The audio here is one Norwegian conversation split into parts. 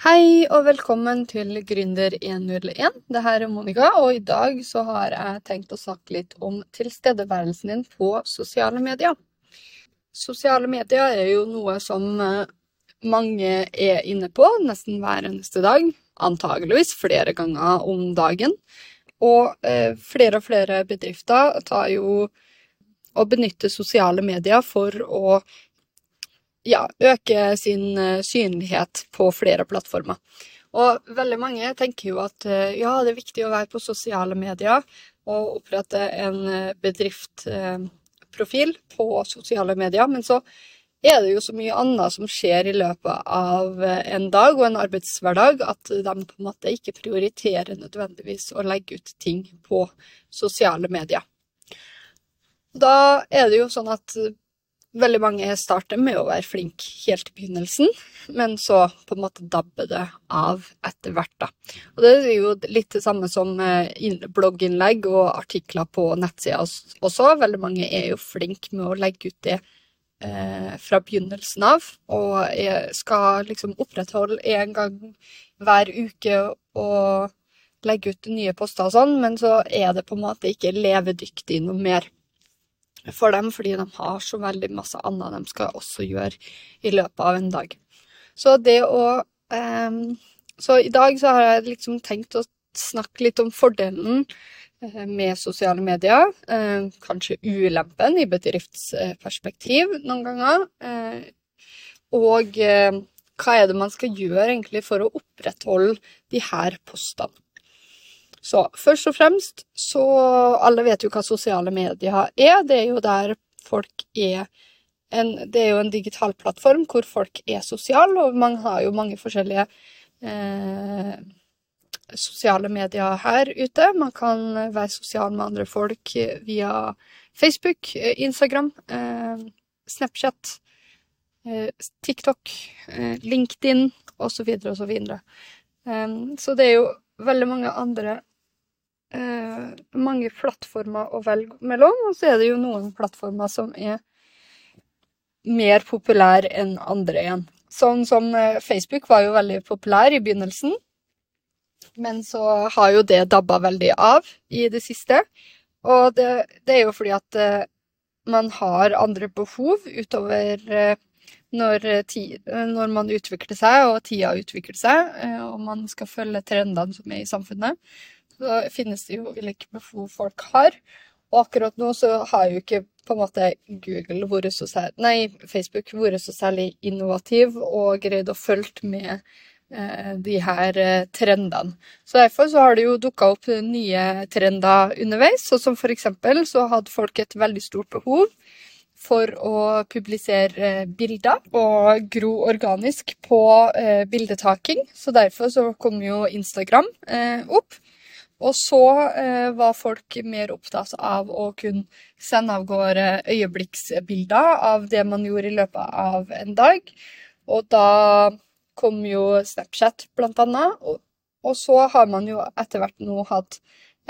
Hei og velkommen til Gründer 101. Det her er Monica, og i dag så har jeg tenkt å snakke litt om tilstedeværelsen din på sosiale medier. Sosiale medier er jo noe som eh, mange er inne på nesten hver eneste dag. Antageligvis flere ganger om dagen. Og eh, flere og flere bedrifter tar jo og benytter sosiale medier for å ja, øke sin eh, synlighet på flere plattformer. Og veldig mange tenker jo at eh, ja, det er viktig å være på sosiale medier og opprette en eh, bedriftprofil på sosiale medier, men så er det jo så mye annet som skjer i løpet av en dag og en arbeidshverdag at de på en måte ikke prioriterer nødvendigvis å legge ut ting på sosiale medier. Da er det jo sånn at Veldig mange starter med å være flink helt i begynnelsen, men så på en måte dabber det av etter hvert. Og det er jo litt det samme som eh, blogginnlegg og artikler på nettsida også. Veldig mange er jo flinke med å legge ut det eh, fra begynnelsen av, og skal liksom opprettholde en gang hver uke og legge ut nye poster og sånn, men så er det på en måte ikke levedyktig noe mer for dem, fordi de har så veldig masse annet de skal også gjøre i løpet av en dag. Så det å um, Så i dag så har jeg liksom tenkt å snakke litt om fordelen uh, med sosiale medier. Uh, kanskje ulempen i bedriftsperspektiv noen ganger. Uh, og hva er det man skal gjøre egentlig for å opprettholde de her postene. Så først og fremst så Alle vet jo hva sosiale medier er. Det er jo der folk er en, Det er jo en digital plattform hvor folk er sosiale, og man har jo mange forskjellige eh, sosiale medier her ute. Man kan være sosial med andre folk via Facebook, Instagram, eh, Snapchat, eh, TikTok, eh, LinkedIn osv. osv. Um, så det er jo veldig mange andre eh, mange plattformer å velge mellom, og så er det jo noen plattformer som er mer populære enn andre igjen. Sånn som eh, Facebook var jo veldig populær i begynnelsen, men så har jo det dabba veldig av i det siste. Og det, det er jo fordi at eh, man har andre behov utover når, ti, når, man utvikler seg, og tida utvikler seg, og man skal følge trendene som er i samfunnet så finnes det jo hvilke behov folk har. Og akkurat nå så har jo ikke på en måte Google vært så særlig, nei, Facebook vært så særlig innovativ og greid å følge med eh, de her eh, trendene. Så derfor så har det jo dukka opp nye trender underveis, og som for eksempel så hadde folk et veldig stort behov for å publisere eh, bilder og gro organisk på eh, bildetaking. Så derfor så kom jo Instagram eh, opp. Og så eh, var folk mer opptatt av å kunne sende av gårde øyeblikksbilder av det man gjorde i løpet av en dag. Og da kom jo Snapchat, blant annet. Og, og så har man jo etter hvert nå hatt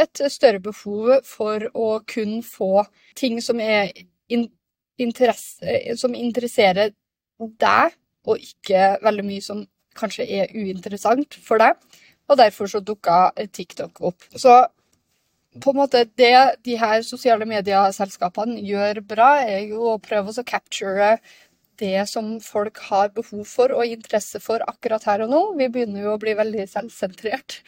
et større behov for å kunne få ting som in som interesserer deg, og ikke veldig mye som kanskje er uinteressant for deg og derfor så dukka TikTok opp. Så på en måte det de her sosiale medieselskapene gjør bra, er jo å prøve å capture det som folk har behov for og interesse for akkurat her og nå. Vi begynner jo å bli veldig selvsentrert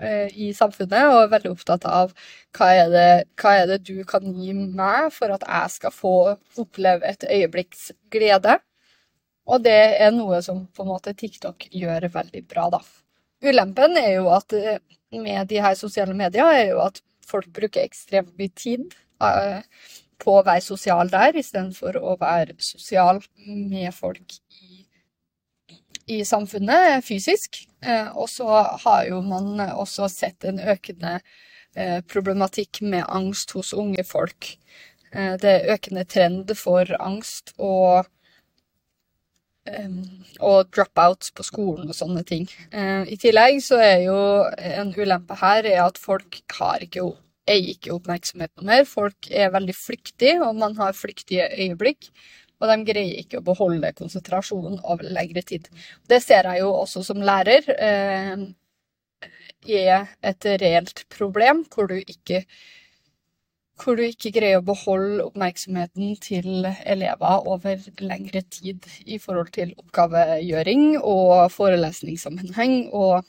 eh, i samfunnet og er veldig opptatt av hva er, det, hva er det du kan gi meg for at jeg skal få oppleve et øyeblikks glede. Og det er noe som på en måte TikTok gjør veldig bra, da. Ulempen er jo at eh, med de her sosiale medier er jo at folk bruker ekstremt mye tid uh, på å være sosial der, istedenfor å være sosial med folk i, i samfunnet fysisk. Uh, og så har jo man også sett en økende problematikk med angst hos unge folk. det er økende trend for angst og og dropouts på skolen og sånne ting. I tillegg så er jo en ulempe her er at folk har ikke, eier ikke oppmerksomhet noe mer. Folk er veldig flyktige, og man har flyktige øyeblikk. Og de greier ikke å beholde konsentrasjonen over lengre tid. Det ser jeg jo også som lærer er et reelt problem, hvor du ikke hvor du ikke greier å beholde oppmerksomheten til elever over lengre tid i forhold til oppgavegjøring og forelesningssammenheng og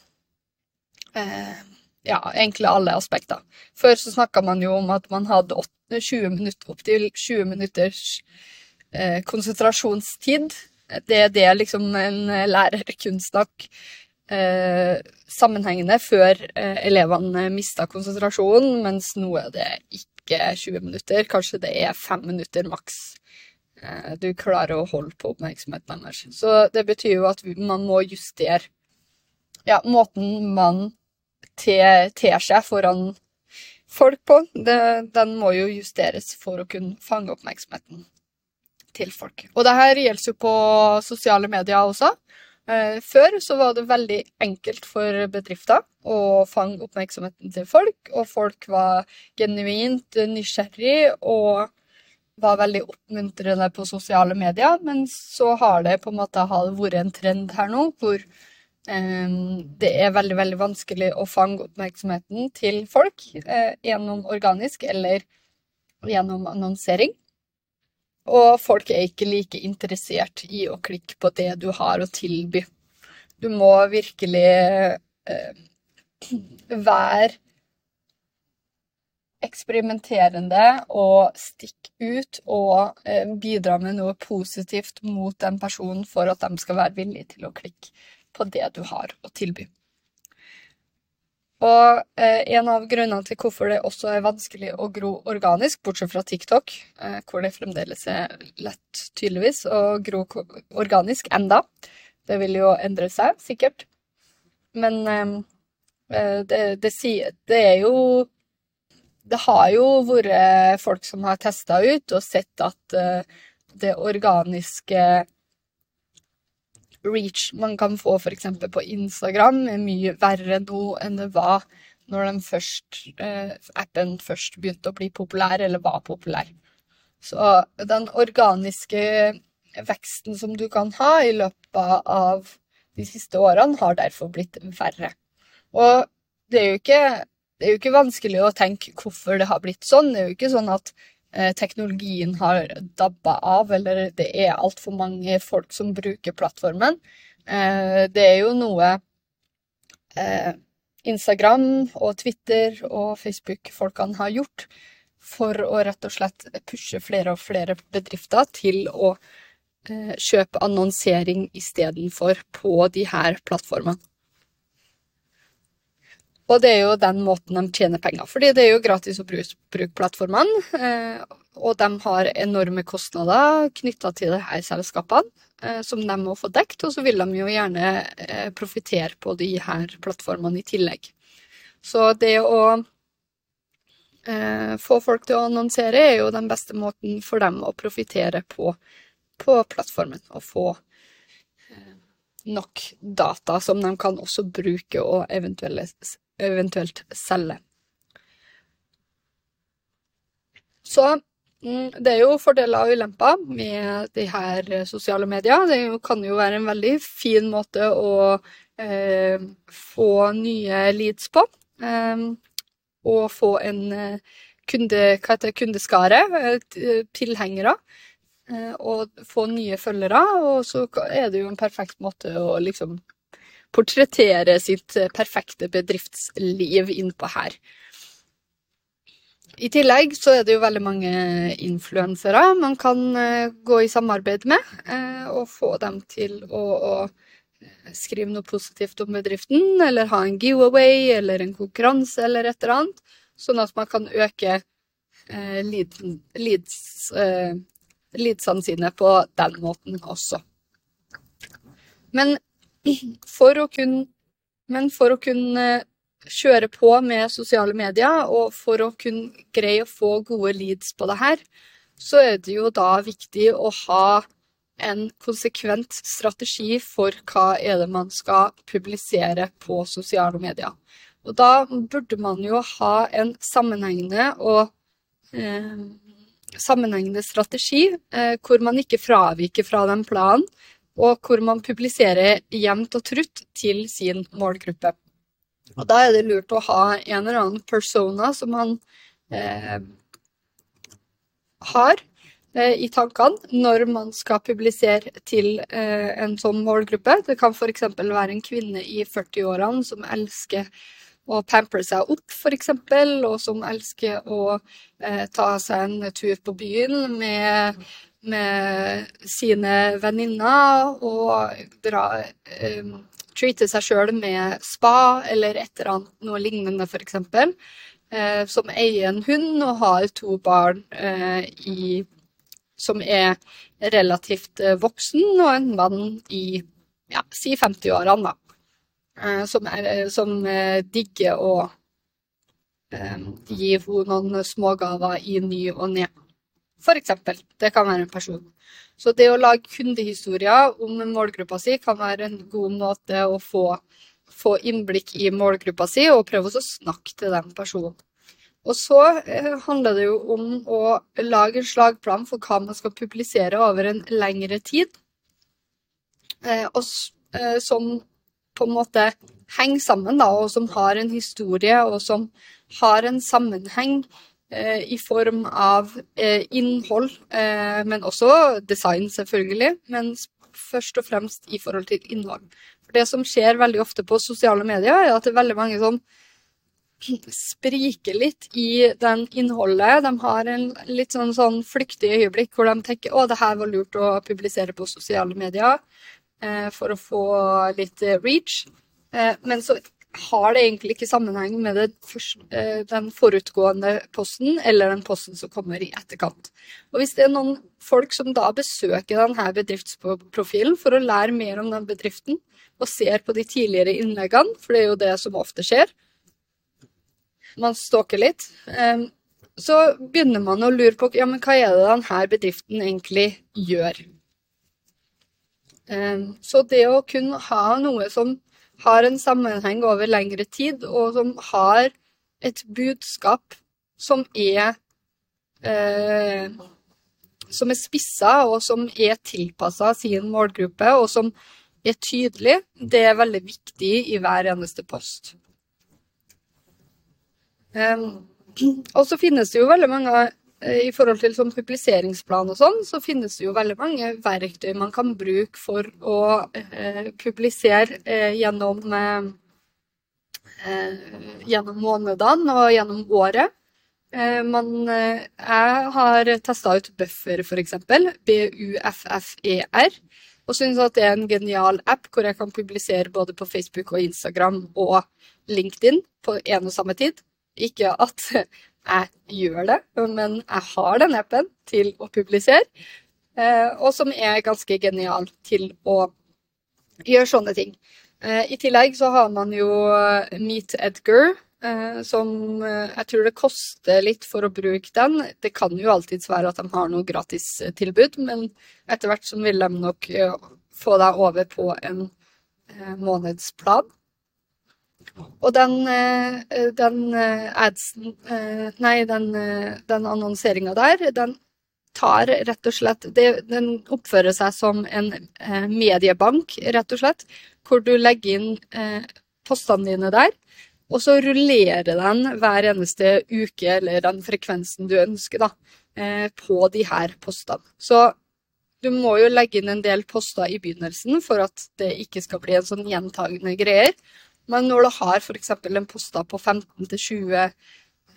eh, ja, egentlig alle aspekter. Før så snakka man jo om at man hadde 20 minutter, opptil 20 minutters eh, konsentrasjonstid. Det er det liksom en lærer kun snakker eh, sammenhengende før eh, elevene mista konsentrasjonen, mens nå er det ikke ikke 20 minutter, kanskje det er 5 minutter maks. Eh, du klarer å holde på oppmerksomheten deres. Så det betyr jo at man må justere ja, måten man ter seg foran folk på. Det, den må jo justeres for å kunne fange oppmerksomheten til folk. Og det her gjelder jo på sosiale medier også. Eh, før så var det veldig enkelt for bedrifter å fange oppmerksomheten til folk, og folk var genuint nysgjerrig og var veldig oppmuntrende på sosiale medier. Men så har det på en måte vært en trend her nå hvor um, det er veldig, veldig vanskelig å fange oppmerksomheten til folk uh, gjennom organisk eller gjennom annonsering. Og folk er ikke like interessert i å klikke på det du har å tilby. Du må virkelig eh, være eksperimenterende og stikke ut og eh, bidra med noe positivt mot den personen for at de skal være villige til å klikke på det du har å tilby. Og eh, en av grunnene til hvorfor det også er vanskelig å gro organisk, bortsett fra TikTok, eh, hvor det fremdeles er lett, tydeligvis, å gro organisk enda. Det vil jo endre seg, sikkert. Men eh, det, det, sier, det, er jo Det har jo vært folk som har testa ut og sett at eh, det organiske reach man kan få f.eks. på Instagram, er mye verre nå enn det var når først, eh, appen først begynte å bli populær, eller var populær. Så den organiske veksten som du kan ha i løpet av de siste årene, har derfor blitt verre. Og det er jo ikke, det er jo ikke vanskelig å tenke hvorfor det har blitt sånn. Det er jo ikke sånn at teknologien har dabba av, eller det er altfor mange folk som bruker plattformen. Eh, det er jo noe eh, Instagram og Twitter og Facebook-folkene har gjort for å rett og slett pushe flere og flere bedrifter til å kjøpe annonsering istedenfor på de her plattformene. Og det er jo den måten de tjener penger, fordi det er jo gratis å bruke, plattformene. Eh, og de har enorme kostnader knytta til disse selskapene, eh, som de må få dekt. Og så vil de jo gjerne eh, profitere på de her plattformene i tillegg. Så det å få folk til å annonsere er jo den beste måten for dem å profitere på, på plattformen. Og få nok data som de kan også bruke og eventuelt eventuelt selge. Så mm, det er jo fordeler og ulemper med de her sosiale medier. Det kan jo være en veldig fin måte å eh, få nye leads på. Eh, og få en eh, kunde, hva heter kundeskare, eh, tilhengere. Eh, og få nye følgere. Og så er det jo en perfekt måte å liksom portrettere sitt eh, perfekte bedriftsliv innpå her. I tillegg så er det jo veldig mange influensere man kan uh, gå i samarbeid med, uh, og få dem til å, å skrive noe positivt om bedriften, eller ha en giveaway eller en konkurranse eller et eller annet, sånn at man kan øke lead, leads, leadsene sine på den måten også. Men for å kunne Men for å kunne kjøre på med sosiale medier, og for å kunne greie å få gode leads på det her, så er det jo da viktig å ha en konsekvent strategi for hva er det man skal publisere på sosiale medier. Og da burde man jo ha en sammenhengende og eh, sammenhengende strategi, eh, hvor man ikke fraviker fra den planen, og hvor man publiserer jevnt og trutt til sin målgruppe. Og da er det lurt å ha en eller annen persona som man eh, har eh, i tankene når man skal publisere til eh, en sånn målgruppe. Det kan f.eks. være en kvinne i 40-årene som elsker å pampre seg opp, f.eks., og som elsker å eh, ta seg en tur på byen med, med sine venninner og dra um, treate seg sjøl med spa eller et eller annet noe lignende, f.eks. Eh, som eier en hund og har to barn eh, i, som er relativt eh, voksen, og en mann i ja, si 50-årene, da. Eh, som, er, eh, som digger å gi henne noen smågaver i ny og ne. For eksempel. Det kan være en person. Så det å lage kundehistorier om målgruppa si kan være en god måte å få, få innblikk i målgruppa si, og prøve å snakke til den personen. Og så eh, handler det jo om å lage en slagplan for hva man skal publisere over en lengre tid. Eh, og eh, som på en måte henger sammen, da, og som har en historie, og som har en sammenheng i form av eh, innhold, eh, men også design, selvfølgelig. Men først og fremst i forhold til innhold. For det som skjer veldig ofte på sosiale medier, er at det er veldig mange som spriker litt i den innholdet. De har en litt sånn, sånn flyktig øyeblikk hvor de tenker å, det her var lurt å publisere på sosiale medier. Eh, for å få litt eh, reach. Eh, men så har det egentlig ikke sammenheng med første, den forutgående posten eller den posten som kommer i etterkant. Og Hvis det er noen folk som da besøker denne bedriftsprofilen for å lære mer om den bedriften, og ser på de tidligere innleggene, for det er jo det som ofte skjer, man stalker litt, så begynner man å lure på ja, men hva er det denne bedriften egentlig gjør. Ehm, så det å kunne ha noe som har en sammenheng over lengre tid, og som har et budskap som er eh, som er spissa, og som er tilpassa sin målgruppe, og som er tydelig, det er veldig viktig i hver eneste post. Um, og så finnes det jo veldig mange i forhold til sånn publiseringsplan og sånn, så finnes det jo veldig mange verktøy man kan bruke for å eh, publisere eh, gjennom, eh, eh gjennom månedene og gjennom året. Eh, man, jeg har testa ut Buffer, f.eks. B-u-f-f-e-r. Og syns at det er en genial app hvor jeg kan publisere både på Facebook og Instagram og LinkedIn på en og samme tid. Ikke at jeg gjør det, men jeg har den appen til å publisere, eh, og som er ganske genial til å gjøre sånne ting. Eh, I tillegg så har man jo Meet Edgar, eh, som jeg tror det koster litt for å bruke den. Det kan jo alltids være at de har noe gratistilbud, men etter hvert så vil de nok få deg over på en månedsplan. Og den, eh, den eh, adsen eh, Nei, den, den annonseringa der, den tar rett og slett Den oppfører seg som en mediebank, rett og slett, hvor du legger inn postene dine der. Og så rullerer den hver eneste uke, eller den frekvensen du ønsker, da, på de her postene. Så du må jo legge inn en del poster i begynnelsen for at det ikke skal bli en sånn gjentagende greier. Men når du har f.eks. en posta på 15-20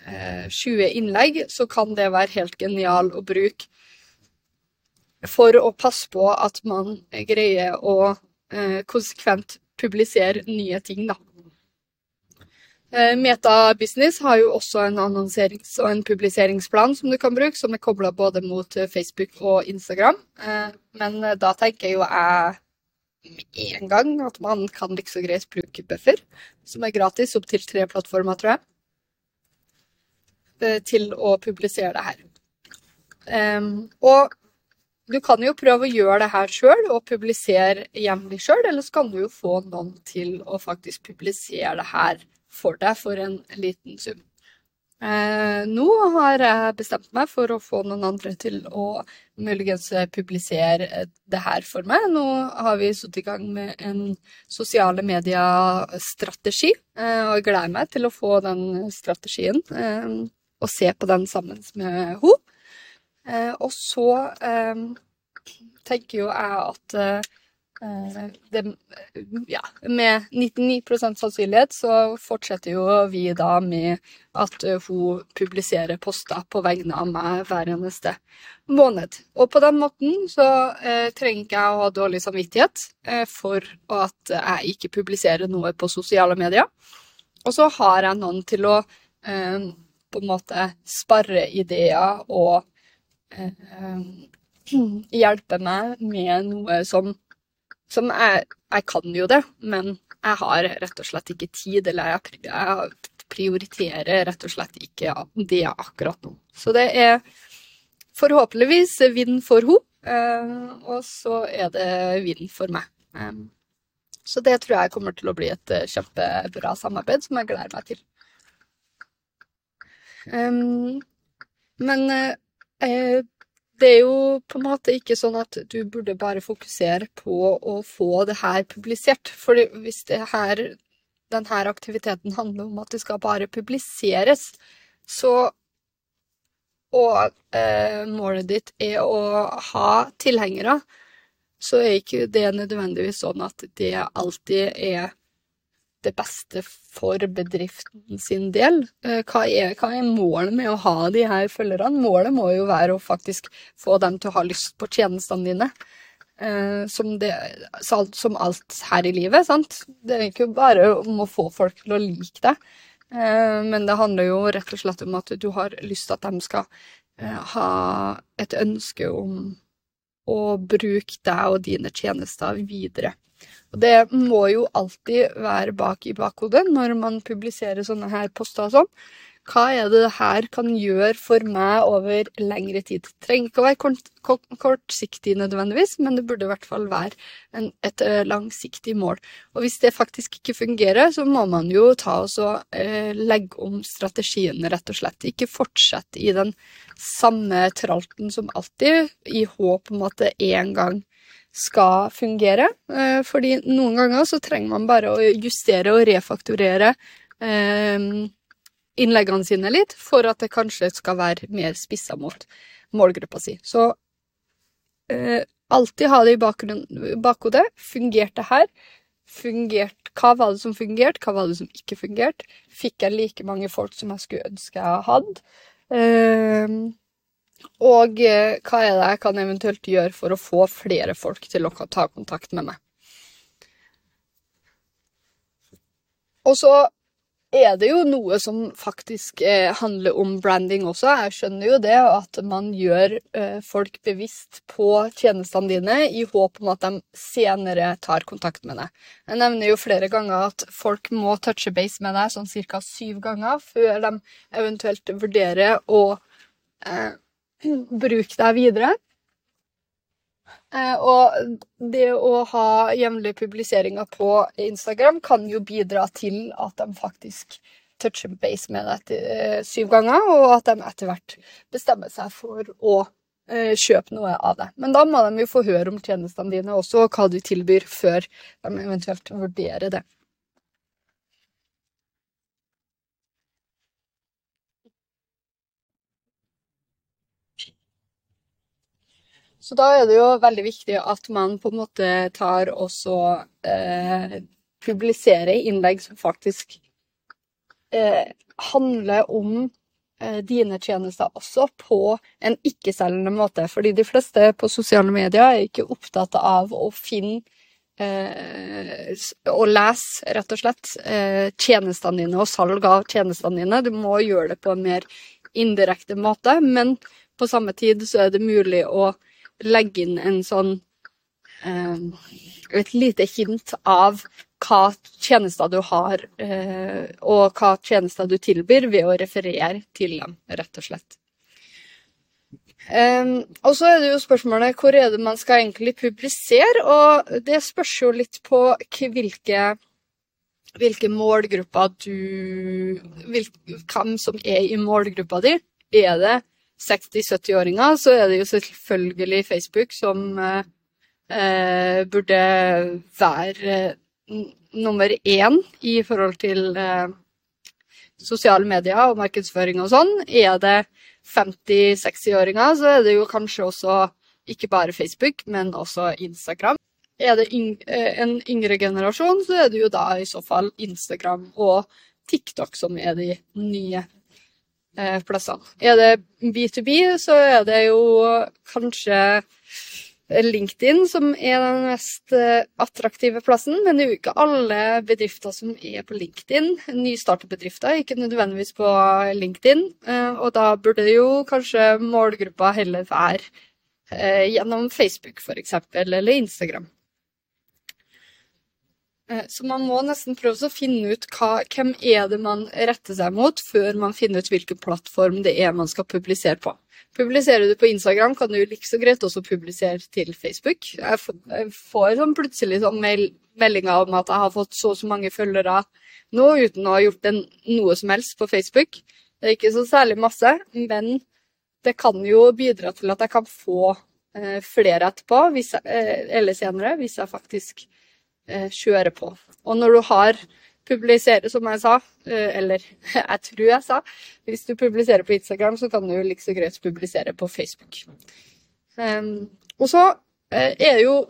eh, 20 innlegg, så kan det være helt genial å bruke for å passe på at man greier å eh, konsekvent publisere nye ting, da. Eh, har jo også en annonserings- og en publiseringsplan som du kan bruke, som er kobla både mot Facebook og Instagram. Eh, men da tenker jo jeg en gang at man kan like liksom greit bruke buffer, som er gratis, opp til tre plattformer, tror jeg, eh, til å publisere det her. Um, og du kan jo prøve å gjøre det her sjøl og publisere jevnlig sjøl, eller så kan du jo få noen til å faktisk publisere det her for deg for en liten sum. Eh, nå har jeg bestemt meg for å få noen andre til å muligens publisere det her for meg. Nå har vi satt i gang med en sosiale medier-strategi, eh, og jeg gleder meg til å få den strategien eh, og se på den sammen med henne. Eh, og så eh, tenker jo jeg at Eh, det, ja, med 99% sannsynlighet så fortsetter jo vi da med at eh, hun publiserer poster på vegne av meg hver eneste måned. Og på den måten så eh, trenger ikke å ha dårlig samvittighet eh, for at jeg ikke publiserer noe på sosiale medier. Og så har jeg noen til å eh, på en måte sparre ideer og eh, hjelpe meg med noe som som jeg, jeg kan jo det, men jeg har rett og slett ikke tid, eller jeg, jeg prioriterer rett og slett ikke det akkurat nå. Så det er forhåpentligvis vind for henne, eh, og så er det vind for meg. Så det tror jeg kommer til å bli et eh, kjempebra samarbeid, som jeg gleder meg til. Men eh, det er jo på en måte ikke sånn at du burde bare fokusere på å få det her publisert. For hvis her, denne aktiviteten handler om at det skal bare publiseres, så Og eh, målet ditt er å ha tilhengere, så er ikke det nødvendigvis sånn at det alltid er det beste for bedriften sin del. Eh, hva er, hva er, målet med å ha de her følgerne? Målet må jo være å faktisk få dem til å ha lyst på tjenestene dine. Eh, som, det, som alt her i livet, sant. Det er ikke bare om å få folk til å like deg, eh, men det handler jo rett og slett om at du har lyst til at de skal ha et ønske om å bruke deg og dine tjenester videre. Og det må jo alltid være bak i bakhodet når man publiserer sånne her poster og sånn. Hva er det det her kan gjøre for meg over lengre tid? Det trenger ikke å være kort, kort, kortsiktig nødvendigvis, men det burde i hvert fall være en, et uh, langsiktig mål. Og hvis det faktisk ikke fungerer, så må man jo ta og så, uh, legge om strategien, rett og slett. Ikke fortsette i den samme tralten som alltid, i håp om at det en gang skal fungere. Eh, fordi noen ganger så trenger man bare å justere og refakturere eh, innleggene sine litt, for at det kanskje skal være mer spissa mot målgruppa si. Så eh, alltid ha det i bakhodet. Fungerte her? Fungert, hva var det som fungerte, hva var det som ikke fungerte? Fikk jeg like mange folk som jeg skulle ønske jeg hadde? Eh, og eh, hva er det jeg kan eventuelt gjøre for å få flere folk til å ta kontakt med meg. Og så er det jo noe som faktisk eh, handler om branding også. Jeg skjønner jo det, at man gjør eh, folk bevisst på tjenestene dine i håp om at de senere tar kontakt med deg. Jeg nevner jo flere ganger at folk må touche base med deg sånn ca. syv ganger før de eventuelt vurderer å eh, bruk deg videre. Eh, og det å ha jevnlige publiseringer på Instagram kan jo bidra til at de faktisk toucher base med deg eh, syv ganger, og at de etter hvert bestemmer seg for å eh, kjøpe noe av det. Men da må de jo få høre om tjenestene dine også, og hva du tilbyr, før de eventuelt vurderer det. Så da er det jo veldig viktig at man på en måte tar og eh, publiserer innlegg som faktisk eh, handler om eh, dine tjenester også på en ikke-selgende måte. Fordi de fleste på sosiale medier er ikke opptatt av å finne eh, og lese, rett og slett, eh, tjenestene dine og salg av tjenestene dine. Du må gjøre det på en mer indirekte måte, men på samme tid så er det mulig å legge inn en sånn eh, Et lite hint av hva tjenester du har, eh, og hva tjenester du tilbyr, ved å referere til dem, rett og slett. Um, og så er det jo spørsmålet hvor er det man skal egentlig publisere, og det spørs jo litt på hvilke hvilke målgrupper du Hvem som er i målgruppa di. Er det 60-70-åringer, så er det jo selvfølgelig Facebook som eh, eh burde være eh, nummer én i forhold til eh, sosiale medier og markedsføring og sånn. Er det 50-60-åringer, så er det jo kanskje også ikke bare Facebook, men også Instagram. Er det eh, en yngre generasjon, så er det jo da i så fall Instagram og TikTok som er de nye plassene. Er det B2B, så er det jo kanskje LinkedIn som er den mest eh, attraktive plassen, men det er jo ikke alle bedrifter som er på LinkedIn. Nystartede ikke nødvendigvis på LinkedIn, og da burde jo kanskje målgruppa heller være gjennom Facebook f.eks., eller Instagram. Eh, så man må nesten prøve å finne ut hva, hvem er det man retter seg mot, før man finner ut hvilken plattform det er man skal publisere på. Publiserer du på Instagram, kan du like så greit også publisere til Facebook. Jeg får sånn plutselig sånn meldinger om at jeg har fått så og så mange følgere nå, uten å ha gjort en, noe som helst på Facebook. Det er ikke så særlig masse, men det kan jo bidra til at jeg kan få eh, flere etterpå, jeg, eh, eller senere, hvis jeg faktisk eh, kjøre på. Og når du har publiserer, som jeg sa, eh, eller jeg tror jeg sa Hvis du publiserer på Instagram, så kan du like så greit publisere på Facebook. Um, og så uh, er jo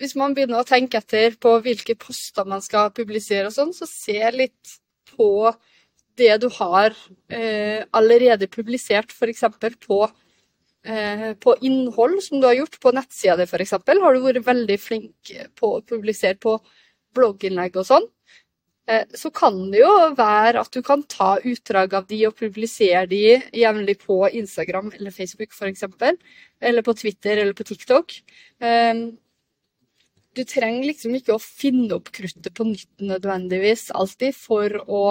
Hvis man begynner å tenke etter på hvilke poster man skal publisere og sånn, så se litt på det du har allerede publisert, f.eks. på Eh, på innhold som du har gjort på nettsida di, f.eks. Har du vært veldig flink på å publisere på blogginnlegg og sånn, eh, så kan det jo være at du kan ta utdrag av de og publisere de jevnlig på Instagram eller Facebook f.eks. Eller på Twitter eller på TikTok. Eh, du trenger liksom ikke å finne opp kruttet på nytt nødvendigvis alltid for å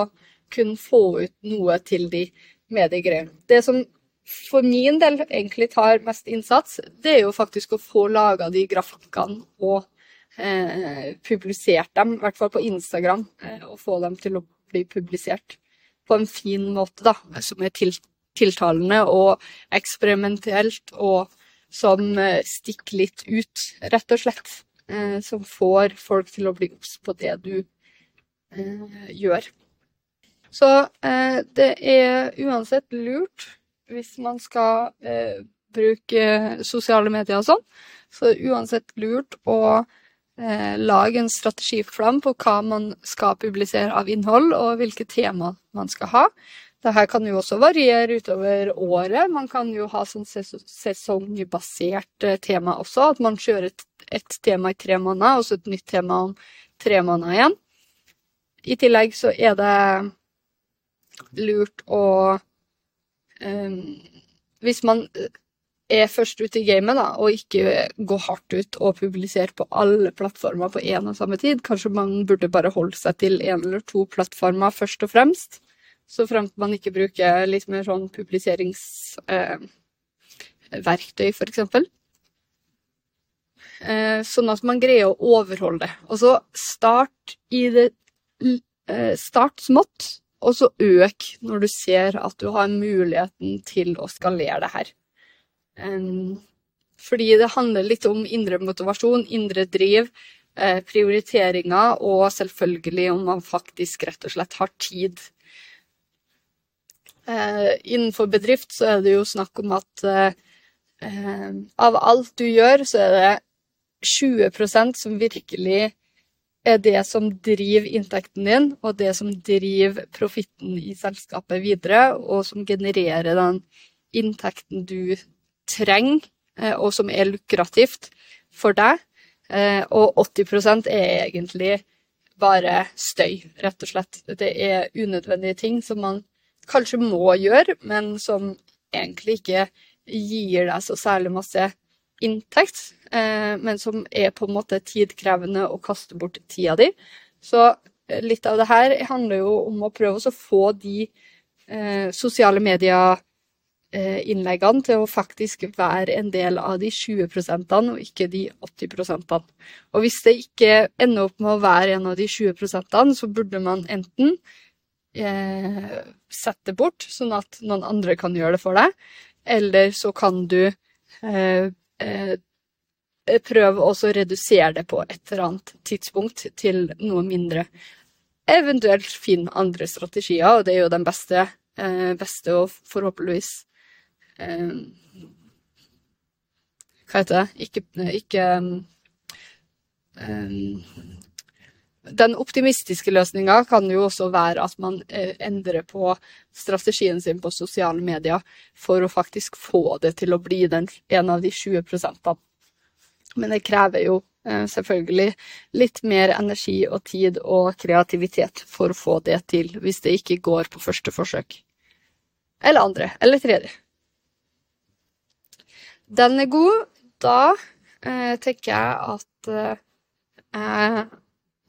kunne få ut noe til de mediegreiene. Det som for min del egentlig tar mest innsats, det er jo faktisk å få laga de grafikkene og eh, publisert dem, i hvert fall på Instagram, eh, og få dem til å bli publisert på en fin måte, da, som er til, tiltalende og eksperimentelt, og som eh, stikker litt ut, rett og slett. Eh, som får folk til å bli obs på det du eh, gjør. Så eh, det er uansett lurt hvis man skal eh, bruke sosiale medier og sånn. Så er det uansett lurt å eh, lage en strategiplan på hva man skal publisere av innhold, og hvilke tema man skal ha. Dette kan jo også variere utover året. Man kan jo ha sånn sesongbasert eh, tema også. At man kjører et, et tema i tre måneder, og så et nytt tema om tre måneder igjen. I tillegg så er det lurt å Hvis man er først ute i gamet da, og ikke går hardt ut og publiserer på alle plattformer på én og samme tid, kanskje man burde bare holde seg til én eller to plattformer først og fremst, så fremt man ikke bruker litt mer sånn publiseringsverktøy, eh, eksempel. Eh, sånn at man greier å overholde det. Og så start i det eh, Start smått, og så øk når du ser at du har muligheten til å skalere det her. Fordi det handler litt om indre motivasjon, indre driv, eh, prioriteringer og selvfølgelig om man faktisk rett og slett har tid. Eh, innenfor bedrift så er det jo snakk om at eh, av alt du gjør, så er det 20% som virkelig er det som driver inntekten din, og det som driver profitten i selskapet videre, og som genererer den inntekten du trenger, eh, og som er lukrativt for deg. Eh, og 80% er egentlig bare støy, rett og slett. Det er unødvendige ting som man kanskje må gjøre, men som egentlig ikke gir deg så særlig masse inntekt, eh, men som er på en måte tidkrevende å kaste bort tida di. Så eh, litt av det her handler jo om å prøve å få de eh, sosiale medier eh, innleggene til å faktisk være en del av de 20% og ikke de 80 Og hvis det ikke ender opp med å være en av de 20% så burde man enten eh, sette bort, sånn at noen andre kan gjøre det for deg, eller så kan du eh, prøve også å redusere det på et eller annet tidspunkt til noe mindre. Eventuelt finne andre strategier, og det er jo den beste, eh, beste og forhåpentligvis eh, Hva heter det? Ikke, ikke um, den optimistiske løsninga kan jo også være at man eh, endrer på strategien sin på sosiale medier for å faktisk få det til å bli den, en av de 20 prosentene. Men det krever jo eh, selvfølgelig litt mer energi og tid og kreativitet for å få det til, hvis det ikke går på første forsøk. Eller andre. Eller tredje. Den er god. Da eh, tenker jeg at eh,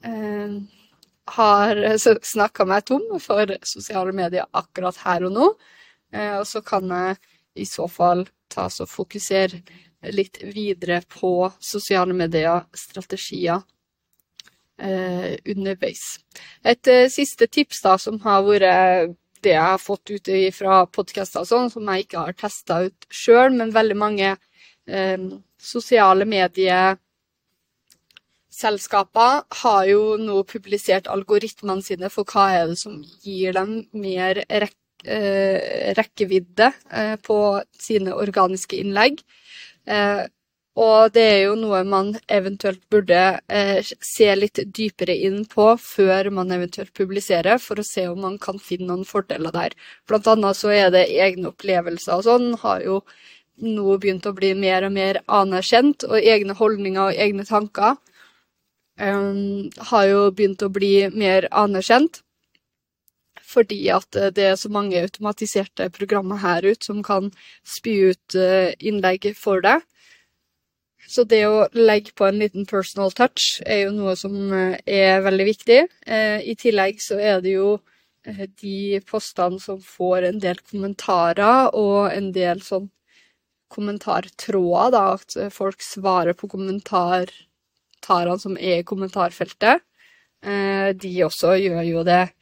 har snakka meg tom for sosiale medier akkurat her og nå. Eh, og så kan jeg i så fall ta og fokusere litt videre på sosiale medier, strategier eh, underveis. Et eh, siste tips da, som har vært det jeg har fått ut fra podkaster sånn, som jeg ikke har testa ut sjøl, men veldig mange eh, sosiale medier Selskaper har jo nå publisert algoritmene sine for hva er det som gir dem mer rek eh, rekkevidde eh, på sine organiske innlegg. Eh, og det er jo noe man eventuelt burde se litt dypere inn på før man eventuelt publiserer, for å se om man kan finne noen fordeler der. Blant annet så er det egne opplevelser og sånn har jo nå begynt å bli mer og mer anerkjent, og egne holdninger og egne tanker um, har jo begynt å bli mer anerkjent. Fordi at eh, det er så mange automatiserte programmer her ute som kan spy ut uh, innlegg for deg. Så det å legge på en liten personal touch er jo noe som uh, er veldig viktig. I tillegg så er det jo de postene som får en del kommentarer, og en del sånn kommentartråder, da, at folk svarer på kommentar kommentarene som er i kommentarfeltet, eh, de også gjør jo det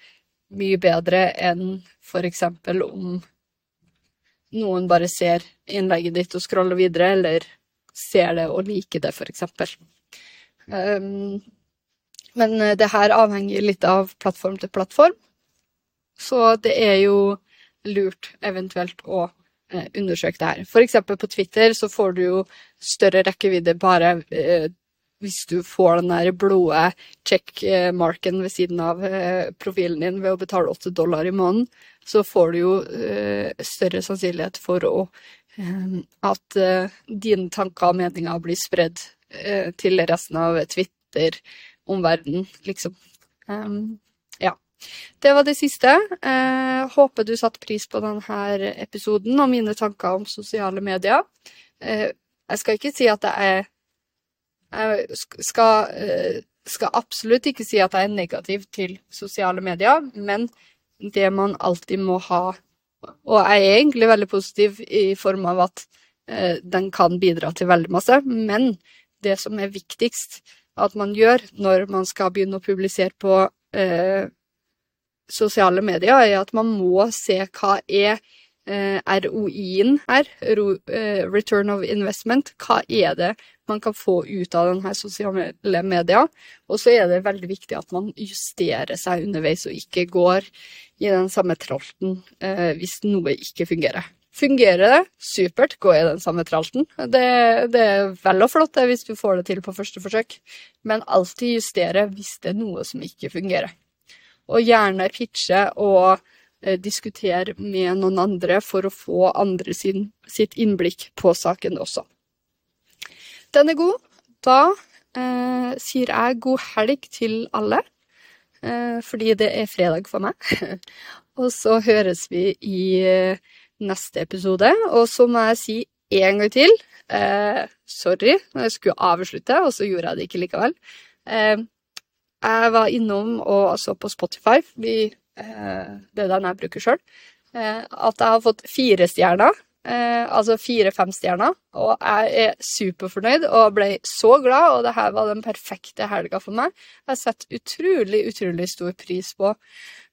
mye bedre enn f.eks. om noen bare ser innlegget ditt og scroller videre, eller ser det og liker det, f.eks. Um, men det her avhenger litt av plattform til plattform, så det er jo lurt eventuelt å eh, undersøke det her. F.eks. på Twitter så får du jo større rekkevidde bare eh, hvis du får den der blå checkmarken ved siden av eh, profilen din ved å betale 8 dollar i måneden, så får du jo eh, større sannsynlighet for å, eh, at dine tanker og meninger blir spredd til resten av Twitter, omverdenen, liksom. Um, ja. Det var det siste. Håper du satte pris på denne episoden og mine tanker om sosiale medier. Jeg skal ikke si at jeg er jeg skal, eh, skal absolutt ikke si at jeg er negativ til sosiale medier, men det man alltid må ha Og jeg er egentlig veldig positiv i form av at eh, den kan bidra til veldig masse, men det som er viktigst at man gjør når man skal begynne å publisere på eh, sosiale medier, er at man må se hva er ROI-en her, eh, Return of Investment. Hva er det man kan få ut av denne sosiale media. Og så er det veldig viktig at man justerer seg underveis, og ikke går i den samme tralten eh, hvis noe ikke fungerer. Fungerer det, supert, gå i den samme tralten. Det, det er vel og flott det hvis du får det til på første forsøk, men alltid justere hvis det er noe som ikke fungerer. Og gjerne pitche og eh, diskutere med noen andre for å få andre sin, sitt innblikk på saken også. Den er god. Da eh, sier jeg god helg til alle, eh, fordi det er fredag for meg. og så høres vi i eh, neste episode. Og så må jeg si en gang til eh, sorry, jeg skulle avslutte, og så gjorde jeg det ikke likevel. Eh, jeg var innom og så på Spotify, eh, det er den jeg bruker sjøl, at jeg har fått fire stjerner eh, altså fire-fem stjerner, og jeg er superfornøyd og ble så glad, og det her var den perfekte helga for meg. Jeg setter utrolig, utrolig stor pris på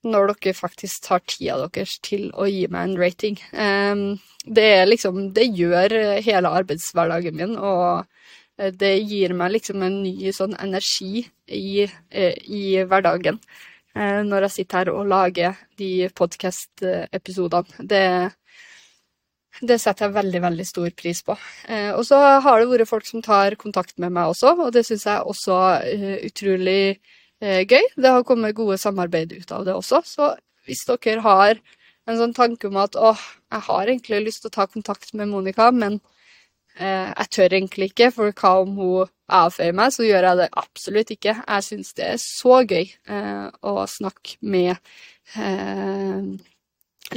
når dere faktisk tar tida deres til å gi meg en rating. Eh, det er liksom Det gjør hele arbeidshverdagen min, og eh, det gir meg liksom en ny sånn energi i, eh, i hverdagen eh, når jeg sitter her og lager de podkast-episodene. Det det setter jeg veldig, veldig stor pris på. Eh, og så har det vært folk som tar kontakt med meg også, og det syns jeg også er utrolig eh, gøy. Det har kommet gode samarbeid ut av det også, så hvis dere har en sånn tanke om at åh, jeg har egentlig lyst til å ta kontakt med Monica, men eh, jeg tør egentlig ikke, for hva om hun avføyer meg, så gjør jeg det absolutt ikke. Jeg syns det er så gøy eh, å snakke med eh,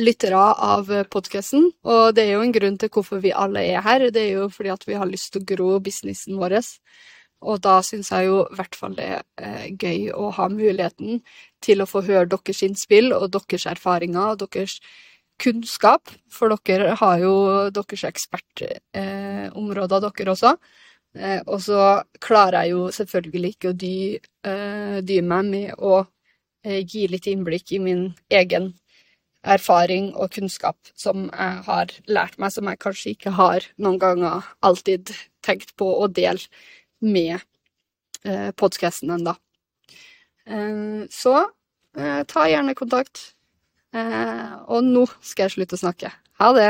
lyttere av podkasten. Og det er jo en grunn til hvorfor vi alle er her. Det er jo fordi at vi har lyst til å gro businessen vår. Og da syns jeg jo i hvert fall det er gøy å ha muligheten til å få høre deres innspill og deres erfaringer og deres kunnskap. For dere har jo deres ekspertområder, dere også. Eh, og så klarer jeg jo selvfølgelig ikke å dy, eh, dy meg med å eh, gi litt innblikk i min egen erfaring og kunnskap som jeg har lært meg, som jeg kanskje ikke har noen ganger alltid tenkt på å dele med eh, podkasten ennå. Eh, så eh, ta gjerne kontakt. Eh, og nå skal jeg slutte å snakke. Ha det!